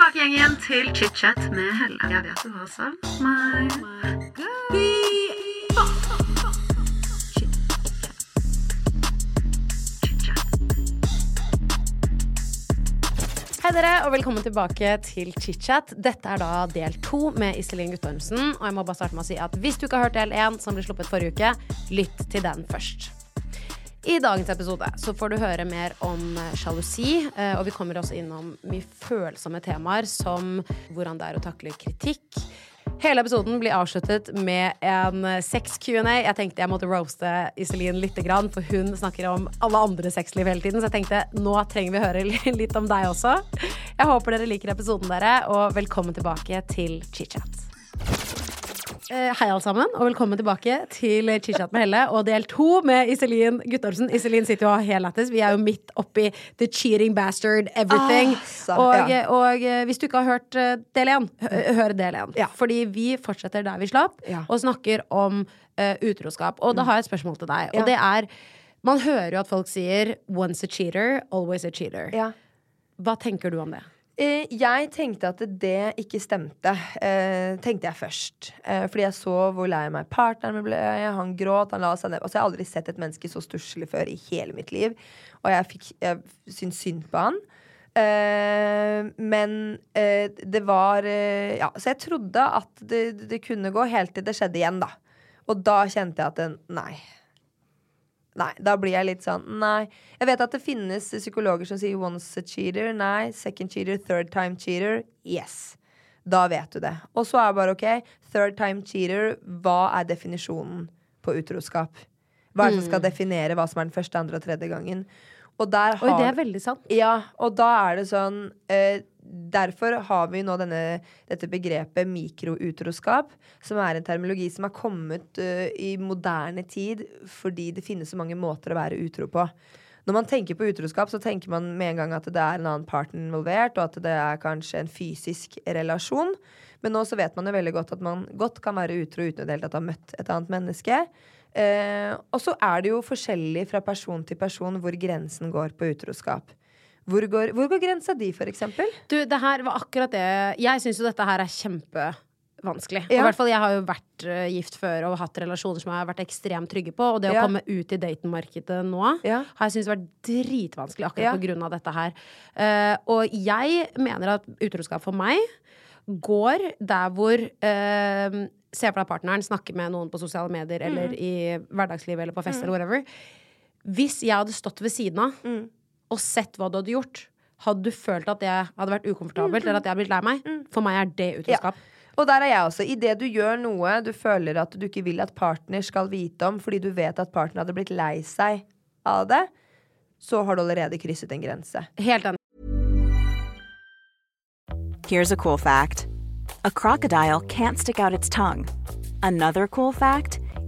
tilbake igjen, igjen til chit-chat med Helle. Jeg vet du har savn meg. Hei dere, og velkommen tilbake til chit-chat. Dette er da del to med Iselin Guttormsen. Og jeg må bare starte med å si at hvis du ikke har hørt del én, som ble sluppet forrige uke, lytt til den først. I dagens episode så får du høre mer om eh, sjalusi, eh, og vi kommer også innom mye følsomme temaer som hvordan det er å takle kritikk. Hele episoden blir avsluttet med en eh, sex-Q&A. Jeg tenkte jeg måtte roaste Iselin litt, for hun snakker om alle andre sexliv hele tiden. Så jeg tenkte nå trenger vi høre litt om deg også. Jeg håper dere liker episoden, dere, og velkommen tilbake til chit-chat. Eh, Hei, alle sammen, og velkommen tilbake til Chichat med Helle og del to med Iselin Guttormsen. Iselin sitter jo helt lættis. Vi er jo midt oppi the cheating bastard everything. Ah, så, og, ja. og eh, hvis du ikke har hørt eh, del én, hør del én. Ja. Fordi vi fortsetter der vi slapp, Ja. og snakker om uh, utroskap. Og da har jeg et spørsmål til deg, og det er Man hører jo at folk sier 'once a cheater, always a cheater'. Ja. Hva tenker du om det? Eh, Jeg tenkte at det ikke stemte, eh, tenkte jeg først. Eh, fordi jeg så hvor lei meg partneren min ble. Han gråt, han la seg ned. Altså, jeg har aldri sett et menneske så stusslig før i hele mitt liv. Og jeg, fikk, jeg syntes synd på han. Men det var Ja, så jeg trodde at det, det kunne gå helt til det skjedde igjen, da. Og da kjente jeg at det, nei. Nei, da blir jeg litt sånn Nei. Jeg vet at det finnes psykologer som sier once a cheater. Nei. Second cheater, third time cheater. Yes. Da vet du det. Og så er det bare OK. Third time cheater, hva er definisjonen på utroskap? Hva er det som skal definere hva som er den første, andre og tredje gangen? Og der Oi, det er veldig sant. ja, og da er det sånn eh, Derfor har vi nå denne, dette begrepet mikroutroskap, som er en terminologi som har kommet uh, i moderne tid fordi det finnes så mange måter å være utro på. Når man tenker på utroskap, så tenker man med en gang at det er en annen partner involvert, og at det er kanskje en fysisk relasjon. Men nå så vet man jo veldig godt at man godt kan være utro uten å ha møtt et annet menneske. Eh, og så er det jo forskjellig fra person til person hvor grensen går på utroskap. Hvor går, hvor går grensa di, for eksempel? Du, det her var akkurat det Jeg syns jo dette her er kjempevanskelig. vanskelig. Ja. i hvert fall Jeg har jo vært uh, gift før og hatt relasjoner som jeg har vært ekstremt trygge på. Og det å komme ut i datingmarkedet nå Ja. har jeg syntes vært dritvanskelig akkurat Ja. på grunn av dette her. Uh, og jeg mener at utroskap for meg går der hvor uh, Se for deg partneren snakke med noen på sosiale medier Mm. eller i hverdagslivet eller på fest eller whatever. Hvis jeg hadde stått ved siden av Mm. Og sett hva du hadde gjort, hadde du følt at det hadde vært ukomfortabelt, eller at jeg hadde blitt lei meg? For meg er det utroskap. Og der er jeg også. Idet du gjør noe du føler at du ikke vil at partner skal vite om, fordi du vet at partner hadde blitt lei seg av det, så har du allerede krysset en grense. Helt enig. Here's a cool fact a crocodile can't stick out its tongue. Another cool fact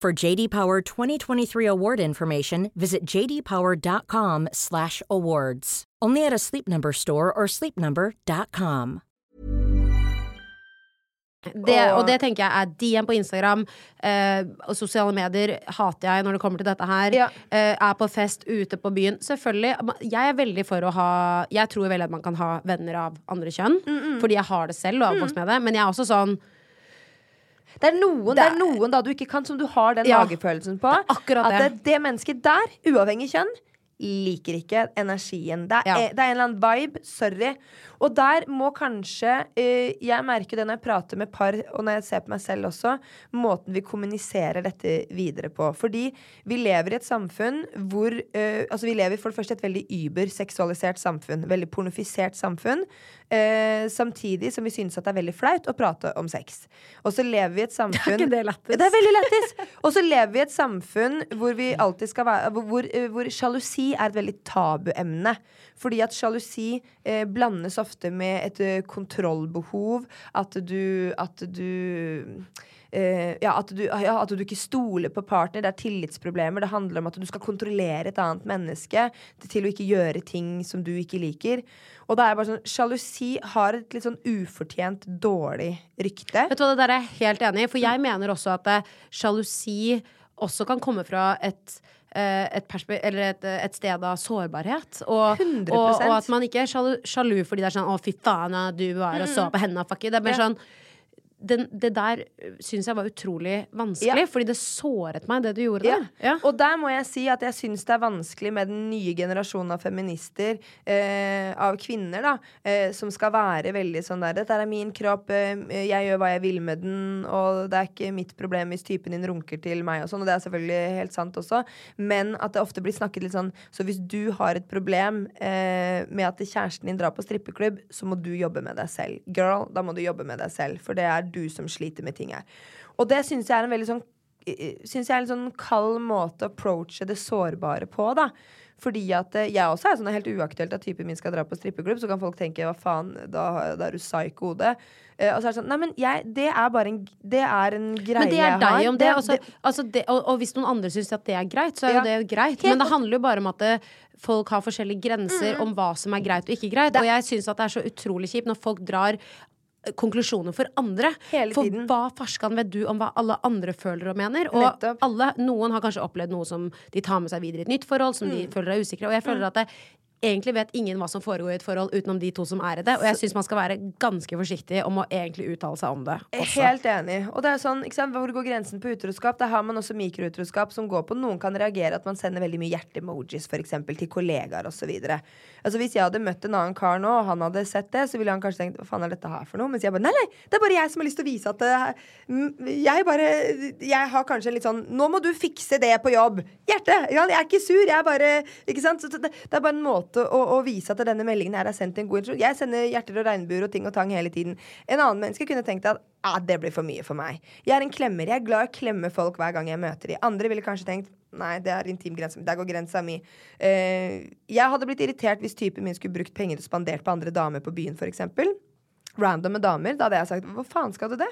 For JD Power 2023 award information, visit jdpower.com/awards. Only at a Sleep Number store or sleepnumber.com. Det, og det tenker jeg er DM på Instagram. Eh, og sosiale medier hater jeg når det kommer til dette her. Ja. Eh, er på fest, ute på byen. Selvfølgelig. Jeg er veldig for å ha Jeg tror veldig at man kan ha venner av andre kjønn. Fordi jeg har det selv og er oppvokst med det. Men jeg er også sånn Det er, noen, det er noen da du ikke kan, som du har den Ja. magefølelsen på. Det er at det. det, det mennesket der, uavhengig kjønn, liker ikke energien. Det er, Ja. det er en eller annen vibe. Sorry. Og der må kanskje eh, Jeg merker det når jeg prater med par, og når jeg ser på meg selv også, måten vi kommuniserer dette videre på. Fordi vi lever i et samfunn hvor eh, Altså, vi lever for det første i et veldig überseksualisert samfunn. Veldig pornofisert samfunn. Eh, samtidig som vi synes at det er veldig flaut å prate om sex. Og så lever vi i et samfunn ikke det lættis? Det er veldig lættis! Og så lever vi i et samfunn hvor vi alltid skal være Hvor, hvor, hvor sjalusi er et veldig tabuemne. Fordi at sjalusi eh, blandes ofte med et eh, kontrollbehov. At du At du Uh, ja, at du, ja, at du ikke stoler på partner. Det er tillitsproblemer. Det handler om at du skal kontrollere et annet menneske til å ikke gjøre ting som du ikke liker. Og da er jeg bare sånn Sjalusi har et litt sånn ufortjent dårlig rykte. Vet du hva, det der er jeg helt enig i. For jeg mener også at eh, sjalusi også kan komme fra et et, eller et, et sted av sårbarhet. Og, 100%. og, og at man ikke er sjalu, sjalu fordi det er sånn 'Å, fy faen, du var og så på henne', fuck it. Det er mer Ja. sånn den, Det der syns jeg var utrolig vanskelig, Ja. fordi det såret meg, det du gjorde Ja. der. Ja. Og der må jeg si at jeg syns det er vanskelig med den nye generasjonen av feminister, eh, av kvinner, da, eh, som skal være veldig sånn der 'Dette er min kropp, eh, jeg gjør hva jeg vil med den', og det er ikke mitt problem hvis typen din runker til meg og sånn, og det er selvfølgelig helt sant også, men at det ofte blir snakket litt sånn Så hvis du har et problem eh, med at kjæresten din drar på strippeklubb, så må du jobbe med deg selv. Girl, da må du jobbe med deg selv, for det er du som sliter med ting her. Og det syns jeg er en veldig sånn Synes jeg er en sånn kald måte å approache det sårbare på, da. Fordi at eh, jeg også er sånn helt uaktuelt at typen min skal dra på strippeklubb, så kan folk tenke hva faen, da, da er du psyko hode. Uh, og så er det sånn Nei, men jeg, det er bare en Det er en greie Men det er jeg har. deg om det. altså, altså det og, og hvis noen andre syns at det er greit, så er Ja. jo det greit. Men det handler jo bare om at det, folk har forskjellige grenser om hva som er greit og ikke greit. Det- Og jeg syns at det er så utrolig kjipt når folk drar eh, konklusjoner for andre. For hva farskan vet du om hva alle andre føler og mener? Og alle, noen har kanskje opplevd noe som de tar med seg videre i et nytt forhold, som Mm. de føler er usikre. Og jeg føler at det, Egentlig vet ingen hva som foregår i et forhold utenom de to som er i det. Og jeg syns man skal være ganske forsiktig om å egentlig uttale seg om det. Også. Helt enig. Og det er sånn, ikke sant? Hvor går grensen på utroskap? Der har man også mikroutroskap som går på Noen kan reagere at man sender veldig mye hjerte-emojis eksempel, til kollegaer osv. Altså, hvis jeg hadde møtt en annen kar nå, og han hadde sett det, så ville han kanskje tenkt hva faen er dette her for noe? Mens jeg bare nei, nei, det er bare jeg som har lyst til å vise at det, mm, jeg bare Jeg har kanskje en litt sånn Nå må du fikse det på jobb. Hjerte! Jeg er ikke sur, jeg er bare Ikke sant? Så det, det er bare en måte å, å vise at denne meldingen her er sendt en god intro. Jeg sender hjerter og regnbuer og ting og tang hele tiden. En annen menneske kunne tenkt at ah, det blir for mye for meg. Jeg er en klemmer. Jeg er glad i å klemme folk hver gang jeg møter dem. Andre ville kanskje tenkt Nei, det er intim grense. Der går grensa mi. Uh, jeg hadde blitt irritert hvis typen min skulle brukt penger og spandert på andre damer på byen, f.eks. Randomme damer. Da hadde jeg sagt hva faen skal du det?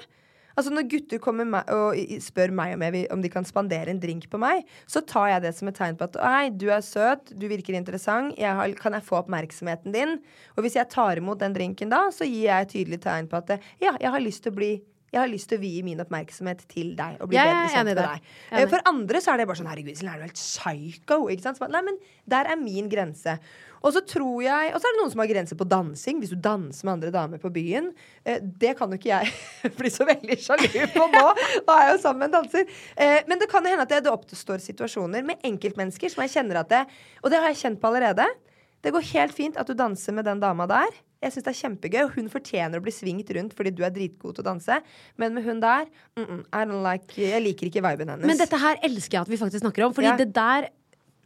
Altså Når gutter kommer meg, og spør meg om, vil, om de kan spandere en drink på meg, så tar jeg det som et tegn på at Hei, du er søt, du virker interessant, jeg har, kan jeg få oppmerksomheten din? Og hvis jeg tar imot den drinken da, så gir jeg et tydelig tegn på at ja, jeg har lyst til å bli jeg har lyst til å vie min oppmerksomhet til deg. Og bli er bedre kjent med deg. Eh, For andre så er det bare sånn Herregud, Iselin, er du helt psycho? Ikke sant? Nei, men der er min grense. Og så tror jeg Og så er det noen som har grenser på dansing. Hvis du danser med andre damer på byen. Eh, det kan jo ikke jeg bli så veldig sjalu på nå. Da er jeg jo sammen med en danser. Eh, men det kan hende at det, det oppstår situasjoner med enkeltmennesker som jeg kjenner at det Og det har jeg kjent på allerede. Det går helt fint at du danser med den dama der. Jeg synes det er kjempegøy, og Hun fortjener å bli svingt rundt fordi du er dritgod til å danse. Men med hun der mm -mm, like, Jeg liker ikke viben hennes. Men dette her elsker jeg at vi faktisk snakker om, fordi Ja. det der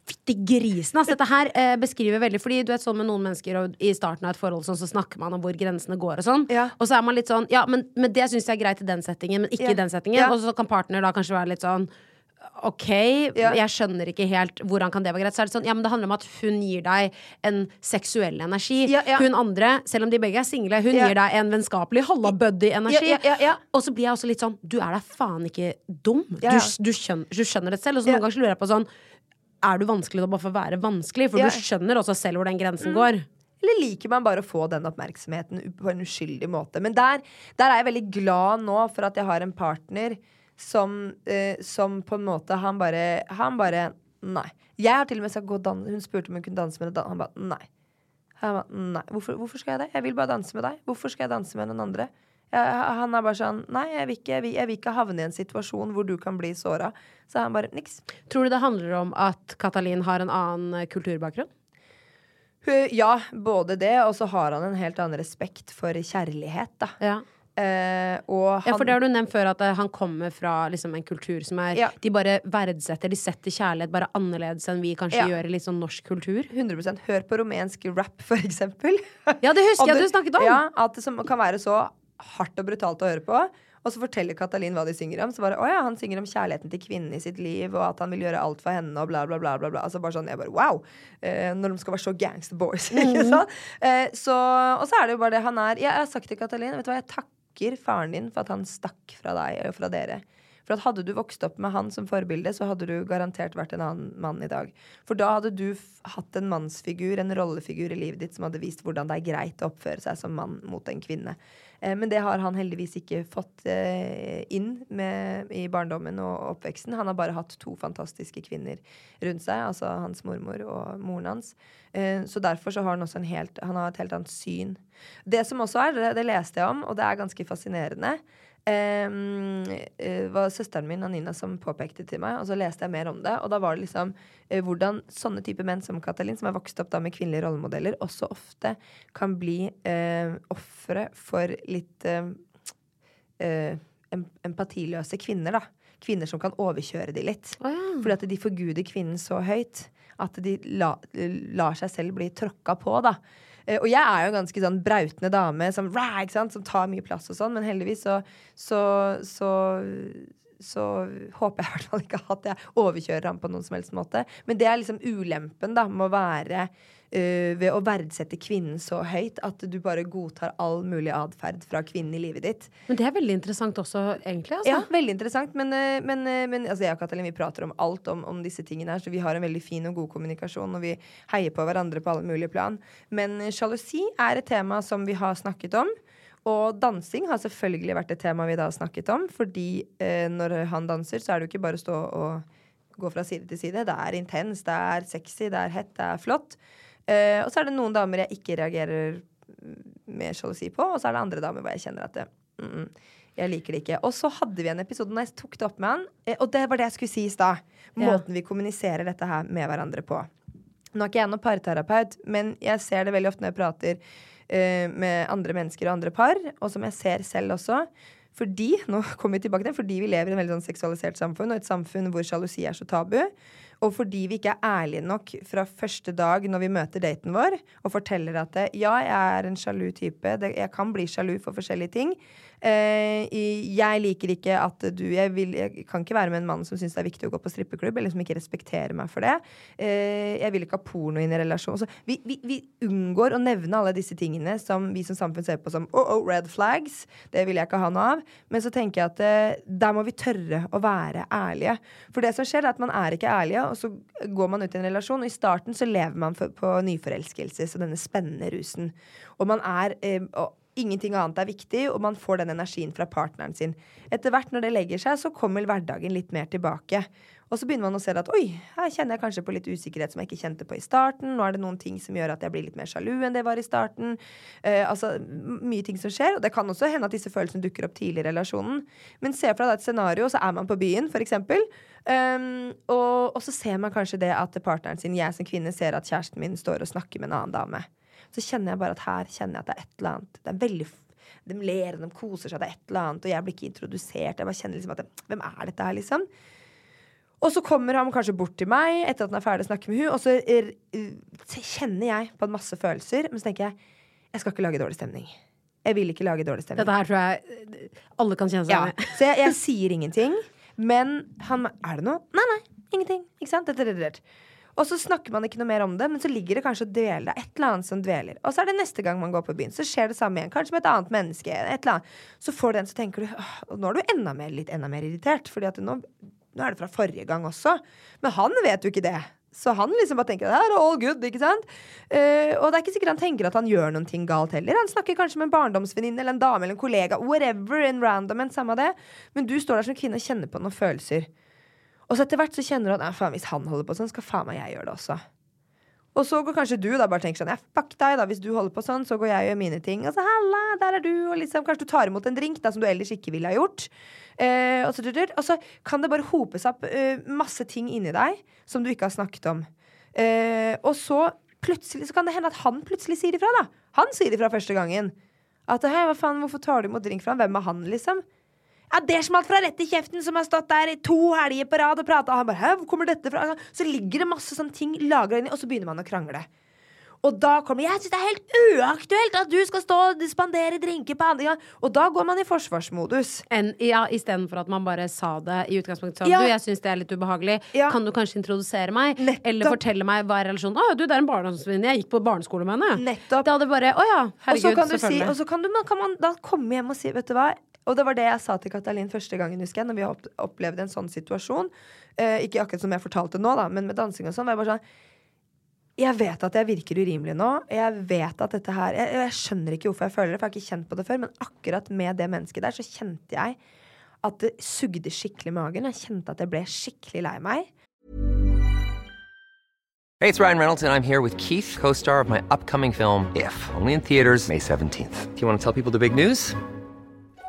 Fytti grisen, Altså, Dette her eh, beskriver veldig Fordi du vet sånn med noen mennesker og i starten av et forhold sånn, så snakker man om hvor grensene går og sånn. Ja. Og så er man litt sånn Ja, men, men det syns jeg er greit i den settingen, men ikke Ja. i den settingen. Ja. Og så kan partner da kanskje være litt sånn OK, Ja. jeg skjønner ikke helt hvordan kan det være greit. Så er det sånn, ja, men det handler om at hun gir deg en seksuell energi. Ja, ja. Hun andre, selv om de begge er single, hun gir deg en vennskapelig halla-buddy-energi. Og så blir jeg også litt sånn Du er da faen ikke dum. Du, du, skjønner, du skjønner det selv. Og så noen ganger lurer jeg på sånn Er du vanskelig da bare for å være vanskelig? For Ja. du skjønner også selv hvor den grensen går. Eller liker man bare å få den oppmerksomheten på en uskyldig måte? Men der, der er jeg veldig glad nå for at jeg har en partner som, eh, som på en måte Han bare, han bare Nei. Jeg har til og med sagt gå. Hun spurte om hun kunne danse med en Han bare nei. Han ba, nei. Hvorfor, hvorfor skal jeg det? Jeg vil bare danse med deg. Hvorfor skal jeg danse med noen andre? Han er bare sånn Nei, jeg vil, ikke, jeg, vil, ikke havne i en situasjon hvor du kan bli såra. Så han bare niks. Tror du det handler om at Katalin har en annen eh, kulturbakgrunn? Ja, både det, og så har han en helt annen respekt for kjærlighet, da. Ja. Eh, han Ja, for det har du nevnt før, at eh, han kommer fra liksom, en kultur som er Ja. De bare verdsetter, de setter kjærlighet bare annerledes enn vi kanskje Ja. gjør i litt sånn norsk kultur. 100% Hør på rumensk rap, for eksempel. Ja, det husker jeg det- du snakket om! Ja, At det som kan være så hardt og brutalt å høre på. Og så forteller Katalin hva de synger om. Så bare, å ja, Han synger om kjærligheten til kvinnen i sitt liv, og at han vil gjøre alt for henne, og bla, bla, bla. bla, bla. Altså bare sånn, jeg bare, wow! Eh, når de skal være så gangster boys. ikke sant? Eh, så, og så er det jo bare det han er. Jeg har sagt til Katalin vet du hva, jeg takker faren din for at han stakk fra deg og fra dere. For at Hadde du vokst opp med han som forbilde, så hadde du garantert vært en annen mann i dag. For da hadde du hatt en mannsfigur, en rollefigur i livet ditt som hadde vist hvordan det er greit å oppføre seg som mann mot en kvinne. Eh, men det har han heldigvis ikke fått eh, inn med, i barndommen og oppveksten. Han har bare hatt to fantastiske kvinner rundt seg, altså hans mormor og moren hans. Eh, så derfor så har han også en helt, han et helt annet syn. Det som også er, det leste jeg om, og det er ganske fascinerende. Um, var søsteren min Anina som påpekte til meg, og så leste jeg mer om det. Og da var det liksom eh, hvordan sånne type menn som Katalin, som er vokst opp da med kvinnelige rollemodeller, også ofte kan bli eh, ofre for litt eh, eh, empatiløse kvinner, da. Kvinner som kan overkjøre de litt. Oh, ja. Fordi at de forguder kvinnen så høyt at de la, lar seg selv bli tråkka på, da. Eh, og jeg er jo en ganske sånn brautende dame som, som tar mye plass og sånn, men heldigvis så, så, så så håper jeg i hvert fall ikke at jeg overkjører ham på noen som helst måte. Men det er liksom ulempen da med å være uh, ved å verdsette kvinnen så høyt at du bare godtar all mulig atferd fra kvinnen i livet ditt. Men det er veldig interessant også, egentlig. Altså. Ja, veldig interessant. Men, uh, men, uh, men altså, jeg og Katalin vi prater om alt om, om disse tingene her, så vi har en veldig fin og god kommunikasjon, og vi heier på hverandre på alle mulige plan. Men sjalusi er et tema som vi har snakket om. Og dansing har selvfølgelig vært et tema vi da har snakket om. Fordi eh, når han danser, så er det jo ikke bare å stå og gå fra side til side. Det er intens, det er sexy, det er hett, det er flott. Eh, og så er det noen damer jeg ikke reagerer med sjalusi på, og så er det andre damer hvor jeg kjenner at det, mm, mm, jeg liker det ikke. Og så hadde vi en episode når jeg tok det opp med han, eh, og det var det jeg skulle si i stad. Måten vi kommuniserer dette her med hverandre på. Nå er ikke jeg noen parterapeut, men jeg ser det veldig ofte når jeg prater med andre mennesker og andre par, og som jeg ser selv også. Fordi nå kommer vi tilbake til, fordi vi lever i en veldig sånn seksualisert samfunn, og et samfunn hvor sjalusi er så tabu. Og fordi vi ikke er ærlige nok fra første dag når vi møter daten vår, og forteller at ja, jeg er en sjalu type, jeg kan bli sjalu for forskjellige ting. Eh, jeg liker ikke at du jeg, vil, jeg kan ikke være med en mann som syns det er viktig å gå på strippeklubb, eller som ikke respekterer meg for det. Eh, jeg vil ikke ha porno inn i relasjon. Så vi, vi, vi unngår å nevne alle disse tingene som vi som samfunn ser på som oh, oh, red flags. Det vil jeg ikke ha noe av. Men så tenker jeg at eh, der må vi tørre å være ærlige. For det som skjer, er at man er ikke ærlige, og så går man ut i en relasjon, og i starten så lever man på nyforelskelse, så denne spennende rusen. Og man er og Ingenting annet er viktig, og man får den energien fra partneren sin. Etter hvert når det legger seg, så kommer hverdagen litt mer tilbake. Og så begynner man å se at oi, her kjenner jeg kanskje på litt usikkerhet som jeg ikke kjente på i starten. Nå er det noen ting som gjør at jeg blir litt mer sjalu enn det var i starten. Eh, altså mye ting som skjer. Og det kan også hende at disse følelsene dukker opp tidlig i relasjonen. Men se for deg et scenario, så er man på byen, eksempel. Um, og, og så ser man kanskje det at partneren sin, jeg som kvinne, ser at kjæresten min står og snakker med en annen dame. Så kjenner jeg bare at her kjenner jeg at det er et eller annet. Det er veldig de ler de koser seg, det er et eller annet, og jeg blir ikke introdusert. Jeg bare kjenner liksom at Hvem er dette her, liksom? Og så kommer han kanskje bort til meg etter at han er ferdig å snakke med hun og så kjenner jeg på en masse følelser, men så tenker jeg jeg skal ikke lage dårlig stemning. Jeg vil ikke lage dårlig stemning. Dette her tror jeg alle kan kjenne seg Ja, i. så jeg, jeg sier ingenting. Men han Er det noe? Nei, nei. Ingenting. Ikke sant? Dette, dette, dette. Og så snakker man ikke noe mer om det, men så ligger det kanskje og dveler. Det er et eller annet som dveler. Og så er det neste gang man går på byen, så skjer det samme igjen. Kanskje med et annet menneske. Et. Så får du den, så tenker du nå er du enda mer, litt enda mer irritert. Fordi at nå, nå er det fra forrige gang også. Men han vet jo ikke det. Så han liksom bare tenker det er all good, ikke sant? Uh, og det er ikke sikkert han tenker at han gjør noen ting galt heller. Han snakker kanskje med en barndomsvenninne eller en dame eller en kollega. Whatever, en random en, samme det. Men du står der som kvinne og kjenner på noen følelser. Og så etter hvert så kjenner du at faen, hvis han holder på sånn, skal faen meg jeg gjøre det også. Og så går kanskje du da bare tenker sånn Ja, fuck deg, da. Hvis du holder på sånn, så går jeg og gjør mine ting. Og så halla, der er du. Og liksom, kanskje du tar imot en drink da, som du ellers ikke ville ha gjort. Eh, og, så, og så kan det bare hope seg opp eh, masse ting inni deg som du ikke har snakket om. Eh, og så plutselig så kan det hende at han plutselig sier ifra, da. Han sier ifra første gangen. At hei, hva faen, hvorfor tar du imot drink fra han? Hvem er han, liksom? Ja, det smalt fra rett i kjeften, som har stått der i to helger på rad og prata. Han bare Hæ, hvor kommer dette fra? Så ligger det masse sånne ting lagra inni, og så begynner man å krangle. Og da kommer Jeg syns det er helt uaktuelt at du skal stå og spandere drinker på andre gang. Og da går man i forsvarsmodus. En, ja, Istedenfor at man bare sa det i utgangspunktet sånn Ja. Du, jeg syns det er litt ubehagelig. Ja. Kan du kanskje introdusere meg? Nettopp. Eller fortelle meg hva er relasjonen? Å, du, det er en barndomsvenninne. Jeg gikk på barneskole med henne. Nettopp. Det hadde bare Å ja, herregud, kan du si, og så kan, du, kan man da komme hjem og si Vet du hva? Og det var det jeg sa til Katalin første gangen, husker jeg, når vi opplevde en sånn situasjon. Eh, ikke akkurat som jeg fortalte nå, da, men med dansing og sånn. var jeg bare sånn jeg vet at jeg virker urimelig nå. Jeg vet at dette her jeg, jeg skjønner ikke hvorfor jeg føler det, for jeg har ikke kjent på det før. Men akkurat med det mennesket der så kjente jeg at det sugde skikkelig i magen. Jeg kjente at jeg ble skikkelig lei meg. Hey, it's Ryan Reynolds, and I'm here with Keith, co star of my upcoming film, If, only in theaters, May 17th. Do you want to tell people the big news?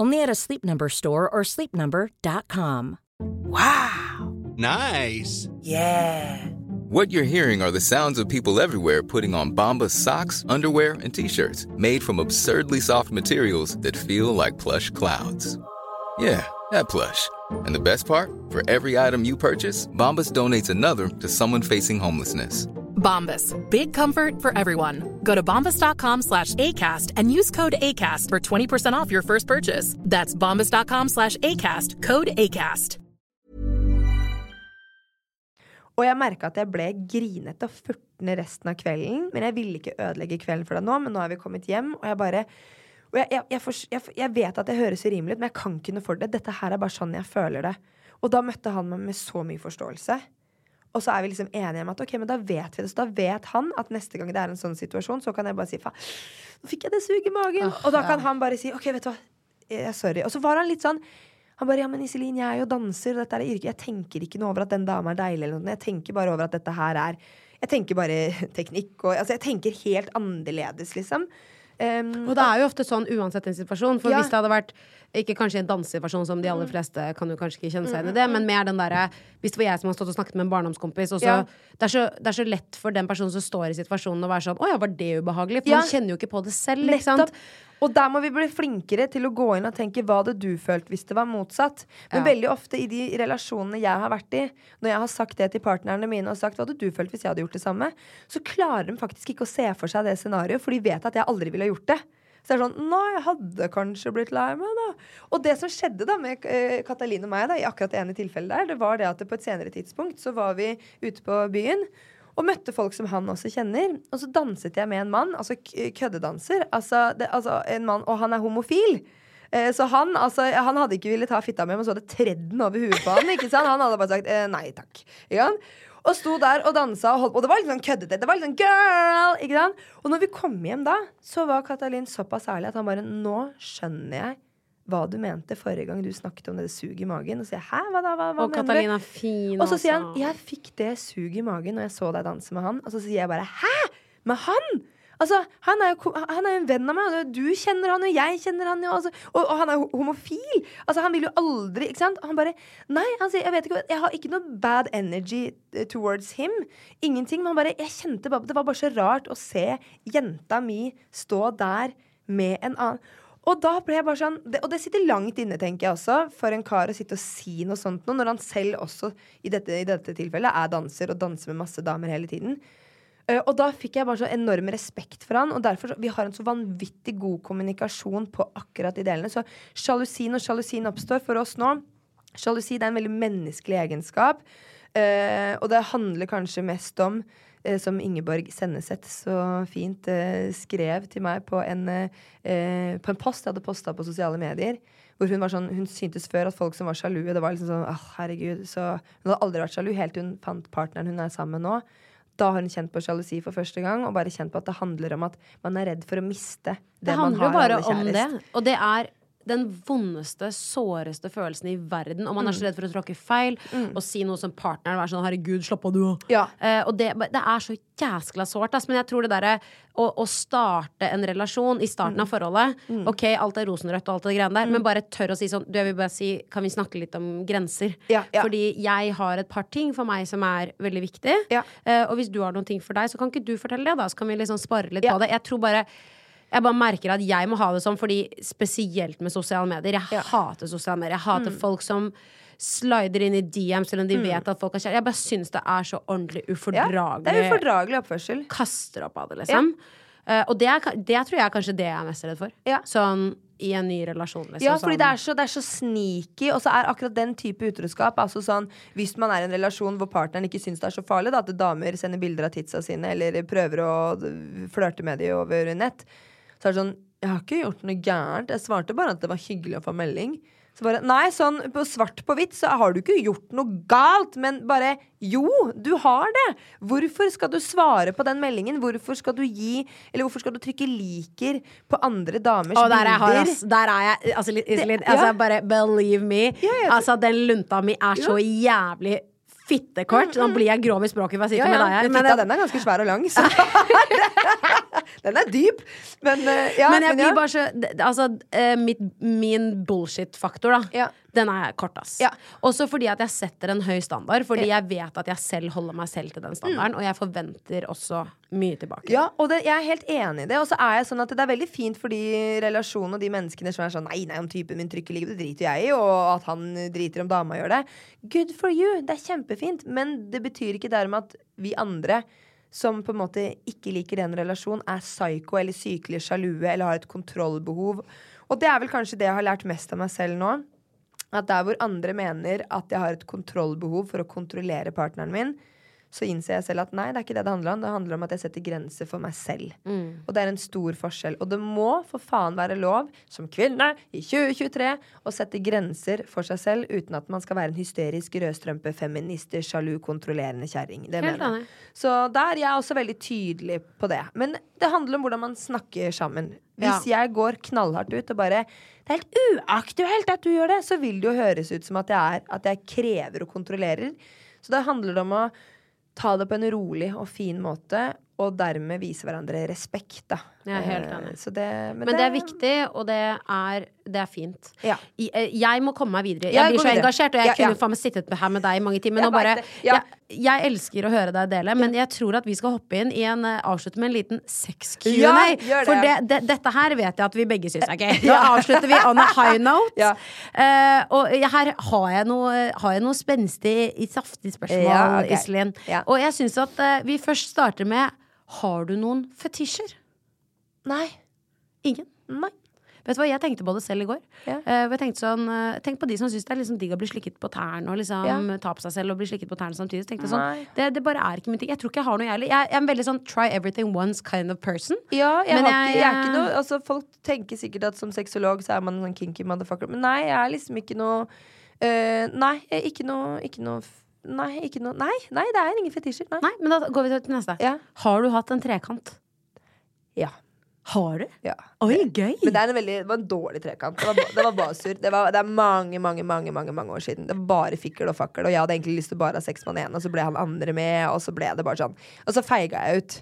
Only at a Sleep Number store or sleepnumber.com. Wow! Nice. Yeah. What you're hearing are the sounds of people everywhere putting on Bombas socks, underwear, and t-shirts made from absurdly soft materials that feel like plush clouds. Yeah, that plush. And the best part? For every item you purchase, Bombas donates another to someone facing homelessness. Bombas. Big comfort for everyone. Go to bombas.com slash ACAST and use code ACAST for 20% off your first purchase. That's bombas.com slash ACAST. Code ACAST. Og jeg merka at jeg ble grinete og furtende resten av kvelden. Men jeg ville ikke ødelegge kvelden for deg nå, men nå er vi kommet hjem, og jeg bare og jeg, jeg, jeg, for, jeg, vet at det høres urimelig ut, men jeg kan ikke noe for det. Dette her er bare sånn jeg føler det. Og da møtte han meg med så mye forståelse. Og så er vi liksom enige om at ok, men da vet vi det. Så da vet han at neste gang det er en sånn situasjon, så kan jeg bare si faen, nå fikk jeg det suget i magen. og da kan han bare si ok, vet du hva, jeg, sorry. Og så var han litt sånn han bare, ja, men Iselin, jeg er jo danser, og dette er yrket. Jeg tenker ikke noe over at den dama er deilig, eller noe. Jeg tenker bare over at dette her er Jeg tenker bare teknikk, og altså, jeg tenker helt annerledes, liksom. Um, Og det er jo ofte sånn uansett en situasjon. For Ja. hvis det hadde vært ikke kanskje en dansesituasjon som de aller fleste kan jo kanskje ikke kjenne seg igjen i det, men mer den derre Hvis det var jeg som har stått og snakket med en barndomskompis, og så Ja. det, er så, det er så lett for den personen som står i situasjonen, å være sånn Å ja, var det ubehagelig? For Ja. man kjenner jo ikke på det selv, ikke sant? Og der må vi bli flinkere til å gå inn og tenke hva hadde du følt hvis det var motsatt. Men Ja. veldig ofte i de relasjonene jeg har vært i, når jeg har sagt det til partnerne mine og sagt hva hadde du følt hvis jeg hadde gjort det samme, så klarer de faktisk ikke å se for seg det scenarioet, for de vet at jeg aldri ville ha gjort det. Så det er sånn Nei, jeg hadde kanskje blitt lei meg, da. Og det som skjedde da med eh, Katalin og meg da, i akkurat det ene tilfellet der, det var det at på et senere tidspunkt så var vi ute på byen. Og møtte folk som han også kjenner. Og så danset jeg med en mann, altså køddedanser. Altså, det, altså en mann, Og han er homofil. Eh, så han, altså, han hadde ikke villet ta fitta med, men så hadde tredd den over huet på han. Ikke sant? Han hadde bare sagt eh, nei takk. Ikke sant? Og sto der og dansa, og, holdt, og det var litt sånn køddete. Det var litt sånn girl! Ikke sant? Og når vi kom hjem da, så var Katalin såpass ærlig at han bare Nå skjønner jeg hva du mente forrige gang du snakket om det suget i magen. Og sier hæ, hva da? Hva, hva Og mener Katalina du? fin, Og så sier han altså. jeg fikk det suget i magen når jeg så deg danse med han. Og så sier jeg bare hæ? Med han? Altså, han er jo han er en venn av meg. og Du kjenner han, og jeg kjenner han. jo, Altså, og, og han er jo homofil. Altså, han vil jo aldri Ikke sant? Han bare Nei, han sier jeg vet ikke, jeg har ikke noe bad energy eh, towards him. Ingenting. Men han bare Jeg kjente bare Det var bare så rart å se jenta mi stå der med en annen. Og da ble jeg bare sånn det, Og det sitter langt inne, tenker jeg også, for en kar å sitte og si noe sånt noe, når han selv også, i dette, i dette tilfellet, er danser og danser med masse damer hele tiden. Uh, og da fikk jeg bare så enorm respekt for han, og derfor vi har en så vanvittig god kommunikasjon på akkurat de delene. Så sjalusi når sjalusien oppstår for oss nå Sjalusi er en veldig menneskelig egenskap, uh, og det handler kanskje mest om som Ingeborg Senneset så fint eh, skrev til meg på en, eh, på en post jeg hadde posta på sosiale medier. Hvor hun var sånn, hun syntes før at folk som var sjalu Det var liksom sånn, oh, herregud så, Hun hadde aldri vært sjalu helt til hun fant partneren hun er sammen med nå. Da har hun kjent på sjalusi for første gang, og bare kjent på at det handler om at man er redd for å miste det, Det man handler jo bare om det. Og det er den vondeste, såreste følelsen i verden. Og man er så redd for å tråkke feil og si noe som partneren være sånn 'herregud, slapp av, du òg'. Ja. Eh, og det, det er så jæskla sårt. Men jeg tror det derre å, å starte en relasjon i starten av forholdet Ok, alt er rosenrødt og alt det greiene der, men bare tør å si sånn Du, jeg vil bare si, kan vi snakke litt om grenser? Ja, ja. Fordi jeg har et par ting for meg som er veldig viktig. Eh, og hvis du har noen ting for deg, så kan ikke du fortelle det, da. Så kan vi liksom spare litt på det. Jeg tror bare jeg bare merker at jeg må ha det sånn, fordi spesielt med sosiale medier. Jeg Ja. hater sosiale medier. Jeg hater Mm. folk som slider inn i DM selv om de vet at folk er kjære. Jeg bare syns det er så ordentlig Ja, ufordragelig. det er ufordragelig oppførsel. Kaster opp av det, liksom. Uh, og det, er, det tror jeg er kanskje det jeg er mest redd for. Ja. Sånn i en ny relasjon, liksom. Ja, fordi sånn. det er, så, det er så sneaky, og så er akkurat den type utroskap altså sånn, Hvis man er i en relasjon hvor partneren ikke syns det er så farlig, da, at damer sender bilder av titsa sine eller prøver å flørte med dem over nett, så er det sånn Jeg har ikke gjort noe gærent. Jeg svarte bare at det var hyggelig å få melding. Så bare, Nei, sånn på svart på hvitt så har du ikke gjort noe galt, men bare Jo, du har det! Hvorfor skal du svare på den meldingen? Hvorfor skal du gi Eller hvorfor skal du trykke liker på andre damers Og der er jeg, bilder? Der er jeg. Altså, Iselin, altså, ja. bare believe me. Ja, ja. Altså, den lunta mi er så jævlig fittekort. Nå blir jeg grov i språket for jeg Ja, sitter ja. med deg her. Men men fitta, den er ganske svær og lang, så Den er dyp. Men, eh, ja, men jeg ja. blir bare så Altså, eh, mitt, min bullshit-faktor, da. Den er kort, ass. Ja. Også fordi at jeg setter en høy standard. Fordi jeg vet at jeg selv holder meg selv til den standarden. Og jeg forventer også mye tilbake. Ja, og det, jeg er helt enig i det. Og så er jeg sånn at det er veldig fint for de relasjonene og de menneskene som er sånn Nei, nei, om typen min trykker livet, det driter jeg i. Og at han driter om dama gjør det. Good for you. Det er kjempefint. Men det betyr ikke dermed at vi andre som på en måte ikke liker en relasjon, er psyko eller sykelig sjalue eller har et kontrollbehov. Og det er vel kanskje det jeg har lært mest av meg selv nå. At der hvor andre mener at jeg har et kontrollbehov for å kontrollere partneren min, så innser jeg selv at nei, det er ikke det det handler om. Det handler om at jeg setter grenser for meg selv. Og det er en stor forskjell. Og det må for faen være lov, som kvinne i 2023, å sette grenser for seg selv uten at man skal være en hysterisk rødstrømpe, feminister, sjalu, kontrollerende kjerring. Det Helt mener jeg. Så der er jeg også veldig tydelig på det. Men det handler om hvordan man snakker sammen. Hvis jeg går knallhardt ut og bare Det er helt uaktuelt at du gjør det! Så vil det jo høres ut som at jeg, er, at jeg krever og kontrollerer. Så da handler det om å ta det på en rolig og fin måte, og dermed vise hverandre respekt, da. Jeg er helt Eh, enig. Så det, men, Men det er viktig, og det er, det er fint. Ja. I- eh, Jeg må komme meg videre. Ja, Jeg blir så videre. engasjert, og jeg Ja, kunne ja. faen meg sittet her med deg i mange timer. Jeg bare. Ja. jeg, jeg elsker å høre deg dele, men jeg tror at vi skal hoppe inn i en eh, avslutte med en liten sex-Q&A. Ja, det. For det, det, dette her vet jeg at vi begge syns er gøy. Nå avslutter vi on a high note. Ja. Eh, og her har jeg noe, har jeg noe spenstig, saftig spørsmål. Iselin. Ja. Og jeg syns at uh, vi først starter med Har du noen fetisjer? Nei. Ingen? Nei. Vet du hva, Jeg tenkte på det selv i går. Ja. Eh, tenkte sånn, eh, Tenk på de som syns det er liksom digg å bli slikket på tærne og liksom Ja. ta på seg selv og bli slikket på tærne samtidig. Så tenkte jeg sånn, det, det bare er ikke min ting. Jeg tror ikke jeg har noe, jeg heller. Jeg, er en veldig sånn try everything once kind of person. Ja, jeg, Men har jeg- jeg er ikke noe altså, Folk tenker sikkert at som sexolog så er man en kinky motherfucker. Men nei, jeg er liksom ikke noe uh, Nei, ikke noe, ikke noe Nei, ikke noe Nei, nei, det er ingen fetisjer. Nei. Nei, men da går vi til neste. Ja. Har du hatt en trekant? Ja. Har du? Ja. Oi, gøy! Men det en veldig, det var en dårlig trekant. Det var, det var bare surr. Det, var- det er mange, mange mange, mange, mange år siden. Det var bare fikkel og fakkel. Og jeg hadde egentlig lyst til bare å ha sex med han ene, og så ble han andre med, og så ble det bare sånn. Og så feiga jeg ut.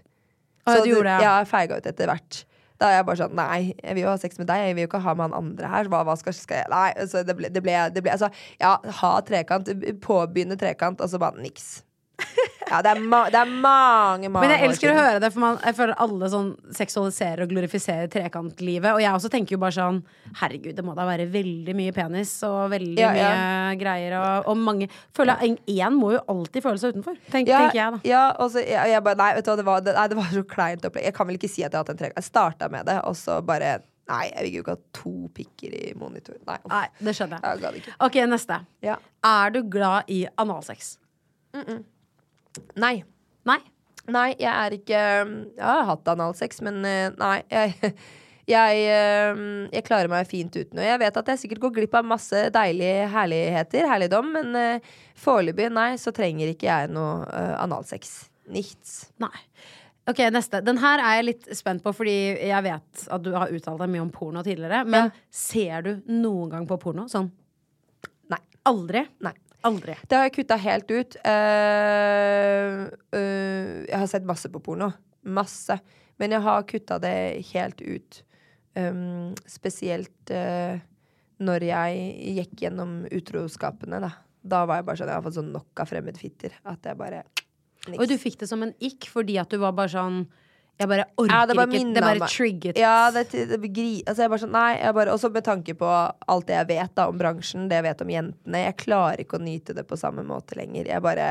Så du gjorde det, ja. ja. jeg feiga ut etter hvert. Da er jeg bare sånn Nei, jeg vil jo ha sex med deg. Jeg vil jo ikke ha med han andre her. Hva, hva skal, skal jeg Nei. Så det ble, det ble, det ble Altså, ja, ha trekant. Påbegynne trekant, og så bare niks. Ja, det er, det er mange, mange Men jeg elsker å høre det, for man, jeg føler alle sånn seksualiserer og glorifiserer trekantlivet. Og jeg også tenker jo bare sånn Herregud, det må da være veldig mye penis og veldig Ja, ja. mye greier. Og, og mange Føler jeg Én må jo alltid føle seg utenfor, tenk, ja, tenker jeg da. Ja, og så jeg, jeg bare Nei, vet du hva, det var, det, nei, det var så kleint opplegg. Jeg kan vel ikke si at jeg har hatt en trekant. Jeg starta med det, og så bare Nei, jeg vil jo ikke ha to pikker i monitor. Nei. Nei, det skjønner jeg. jeg. Ok, neste. Ja. Er du glad i analsex? Nei. Nei? Nei, jeg er ikke Jeg har hatt analsex, men eh, nei. Jeg, jeg, eh, jeg klarer meg fint uten. Og jeg vet at jeg sikkert går glipp av masse deilige herligheter, herligdom, men uh, foreløpig, nei, så trenger ikke jeg noe eh, analsex. Nichts. Nei. Ok, neste. Den her er jeg litt spent på, fordi jeg vet at du har uttalt deg mye om porno tidligere. Men Ja. ser du noen gang på porno? Sånn Nei. aldri? Nei. Aldri. Det har jeg kutta helt ut. Uh, uh, jeg har sett masse på porno. Masse. Men jeg har kutta det helt ut. Um, spesielt uh, når jeg gikk gjennom utroskapene, da. Da var jeg bare sånn Jeg har fått sånn nok av fremmedfitter at jeg bare niks. Og du fikk det som en ikk fordi at du var bare sånn Jeg bare orker Ja, det bare ikke. Det bare trigget. Ja, det, det, gri, altså jeg bare sånn, nei, jeg bare, Også med tanke på alt det jeg vet da om bransjen, det jeg vet om jentene. Jeg klarer ikke å nyte det på samme måte lenger. Jeg bare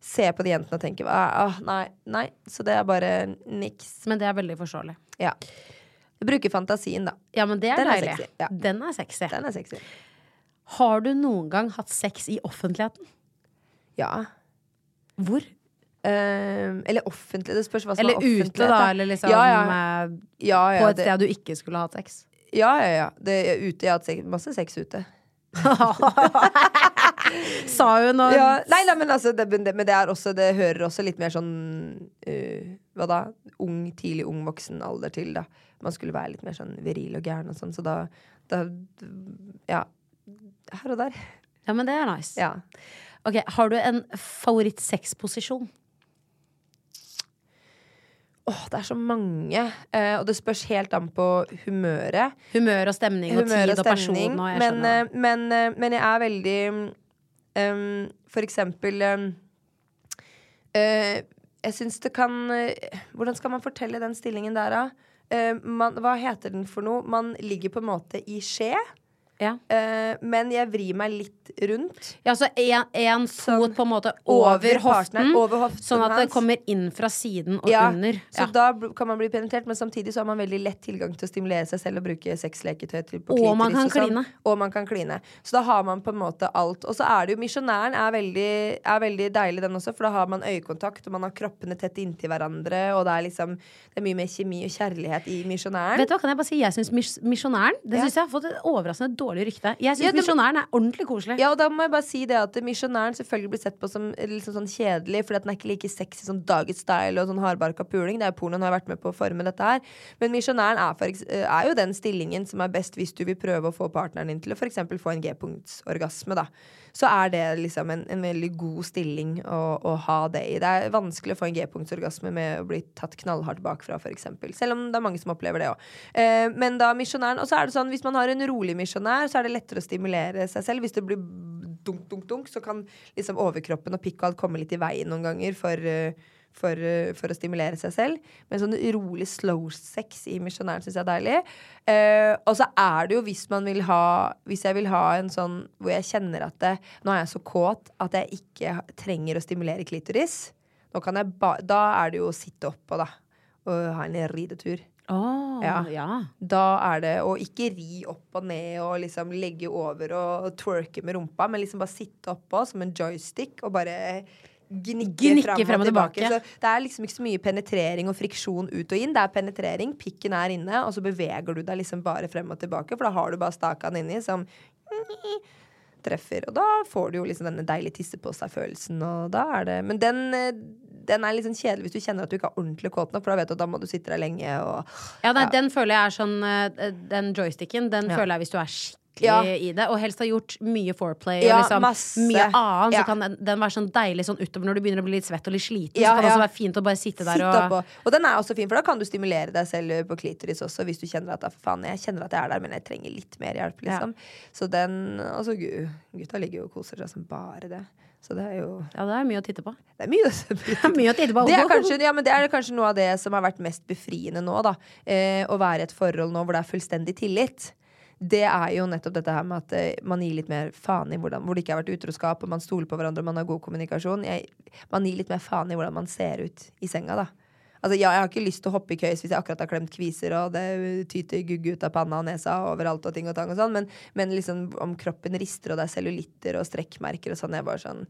ser på de jentene og tenker ah, nei, nei. Så det er bare niks. Men det er veldig forståelig. Ja. Jeg bruker fantasien, da. Ja, men det er Den er deilig. sexy, ja. Den er sexy. Den er sexy. Har du noen gang hatt sex i offentligheten? Ja. Hvor? Ehm, eller offentlig. Det spørs hva som Eller er offentlig. ute, da? Eller liksom ja, ja. eh, Ja, ja, på et det- sted du ikke skulle hatt sex? Ja, ja, ja. Det ute. Jeg har hatt sex, masse sex ute. Sa hun og Ja, nei, nei, men altså det, men det er også Det hører også litt mer sånn uh, Hva da? Ung, tidlig ung voksen alder til, da. Man skulle være litt mer sånn viril og gæren og sånn, så da, da Ja. Her og der. Ja, men det er nice. Ja. Ok, Har du en favorittsexposisjon? Åh, det er så mange. eh, og det spørs helt an på humøret. Humør og stemning og Humør tid og person. Og jeg men, eh, men, eh, men jeg er veldig um, For eksempel um, eh, Jeg syns det kan uh, Hvordan skal man fortelle den stillingen der, da? Uh, man, hva heter den for noe? Man ligger på en måte i skje, ja. Uh, men jeg vrir meg litt rundt. ja, så en, en Sånn fot på en måte over, over hoften, over hoften sånn at det kommer inn fra siden og Ja, under. Så Ja. da kan man bli penetrert, men samtidig så har man veldig lett tilgang til å stimulere seg selv og bruke sexleketøy til på Og man kan og sånn. kline. Og man kan kline. Så da har man på en måte alt. Og så er det jo Misjonæren er veldig, er veldig deilig, den også, for da har man øyekontakt, og man har kroppene tett inntil hverandre, og det er liksom Det er mye mer kjemi og kjærlighet i Misjonæren. Vet du hva, kan jeg bare si Jeg syns Misjonæren Det Ja. jeg har fått et overraskende dårlig rykte. Jeg syns Ja, Misjonæren er ordentlig koselig. Ja, og da må jeg bare si det at Misjonæren selvfølgelig blir sett på som liksom sånn kjedelig, fordi at den er ikke like sexy som Daget Style og sånn hardbarka puling. Det er jo pornoen har vært med på å forme dette her. Men Misjonæren er, er jo den stillingen som er best hvis du vil prøve å få partneren din til å f.eks. få en G-punktsorgasme, da. Så er det liksom en, en veldig god stilling å, å ha det i. Det er vanskelig å få en G-punktsorgasme med å bli tatt knallhardt bakfra, f.eks. Selv om det er mange som opplever det òg. Eh, men da misjonæren Og så er det sånn, hvis man har en rolig misjonær, så er det lettere å stimulere seg selv. Hvis det blir dunk, dunk, dunk, så kan liksom overkroppen og pikk og alt komme litt i veien noen ganger for, eh, for, eh, for å stimulere seg selv. Men sånn rolig slow sex i misjonæren syns jeg er deilig. Eh, og så er det jo hvis man vil ha Hvis jeg vil ha en sånn hvor jeg kjenner at det, Nå er jeg så kåt at jeg ikke trenger å stimulere klitoris. Da er det jo å sitte oppå, da. Og ha en ridetur. Åh, Ja. ja. Da er det å ikke ri opp og ned og liksom legge over og twerke med rumpa, men liksom bare sitte oppå som en joystick og bare gnikke, Gnikke frem og tilbake. tilbake. Så det er liksom ikke så mye penetrering og friksjon ut og inn. Det er penetrering, pikken er inne, og så beveger du deg liksom bare frem og tilbake, for da har du bare stakan inni som treffer. Og da får du jo liksom denne deilige tisse på seg-følelsen, og da er det Men den, eh, Den er litt sånn kjedelig hvis du kjenner at du ikke er ordentlig kåt nok, for da vet du at da må du sitte der lenge og Ja, nei, Den føler jeg er sånn eh, Den joysticken, den Ja. føler jeg hvis du er skikkelig Ja. i det, og helst har gjort mye foreplay Ja, og liksom mye annet, Ja. så kan den, den være sånn deilig sånn utover når du begynner å bli litt svett og litt sliten. Ja, så kan det også være fint å bare sitte der og. Og den er også fin, for da kan du stimulere deg selv på klitoris også, hvis du kjenner at "Ah, faen, jeg kjenner at jeg er der, men jeg trenger litt mer hjelp, liksom. Så den Altså, gu- gutta ligger jo og koser seg som bare det. Så det er jo Ja, det er mye å titte på. Det er mye, Det er mye å titte på. Det er, kanskje, ja, men det er kanskje noe av det som har vært mest befriende nå, da. Eh, å være i et forhold nå hvor det er fullstendig tillit. Det er jo nettopp dette her med at eh, man gir litt mer faen i hvordan Hvor det ikke har vært utroskap, og man stoler på hverandre og man har god kommunikasjon. Jeg, man gir litt mer faen i hvordan man ser ut i senga, da. Altså, ja, jeg har ikke lyst til å hoppe i køys hvis jeg akkurat har klemt kviser, og det tyter gugge ut av panna og nesa overalt og ting og tang og sånn, men, men liksom om kroppen rister, og det er cellulitter og strekkmerker og sånn, jeg bare sånn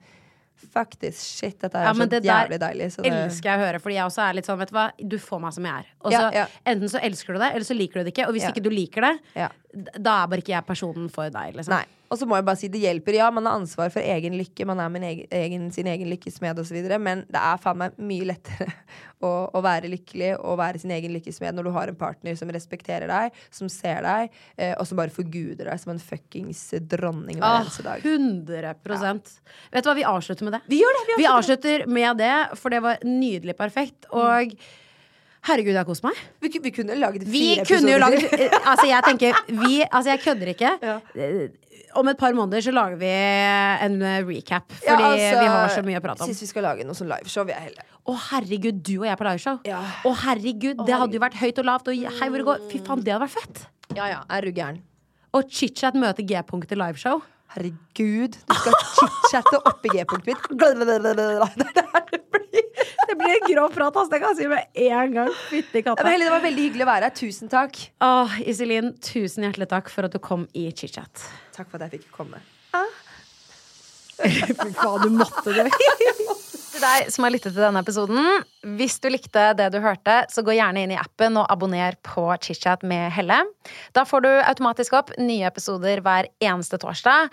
Fuck this shit. Dette er Ja, så det jævlig deilig. Så det, elsker jeg å høre, fordi jeg også er litt sånn, vet du hva, du får meg som jeg er. Og så Ja, ja. enten så elsker du det, eller så liker du det ikke. Og hvis ikke du liker det, Ja. da er bare ikke jeg personen for deg, liksom. Nei. Og så må jeg bare si det hjelper. Ja, man har ansvar for egen lykke, man er egen, egen, sin egen lykkesmed osv., men det er faen meg mye lettere å, å være lykkelig og være sin egen lykkesmed når du har en partner som respekterer deg, som ser deg, eh, og som bare forguder deg som en fuckings dronning hver Åh, eneste dag. 100 Vet du hva, vi avslutter med det. Vi gjør det! Vi avslutter med det, for det var nydelig perfekt. Og herregud, jeg har kost meg. Vi, vi kunne laget Vi fire episoder laget eh, Altså, jeg tenker vi Altså, jeg kødder ikke. Ja. Om et par måneder så lager vi en eh, recap. Fordi Ja, altså, vi har så mye å prate om. Sist vi skal lage noe sånn liveshow, jeg heller. Å, herregud, du og jeg på liveshow. Ja. Å, herregud, det hadde jo vært høyt og lavt. Og hei hvor det går. Fy faen, det hadde vært fett. Ja, ja. Er du gæren? Og chit-chat møter G-punktet liveshow. Herregud, du skal chit-chatte oppi G-punktet mitt. Det er det blir. Det blir en grov prat, ass. Det kan jeg si med en gang. Fytti katta. Ja, Helle, det var veldig hyggelig å være her. Tusen takk. Åh, Iselin, tusen hjertelig takk for at du kom i chit-chat. Takk for at jeg fikk komme. Fy faen, du måtte det. Til deg som har lyttet til denne episoden, hvis du likte det du hørte, så gå gjerne inn i appen og abonner på ChitChat med Helle. Da får du automatisk opp nye episoder hver eneste torsdag.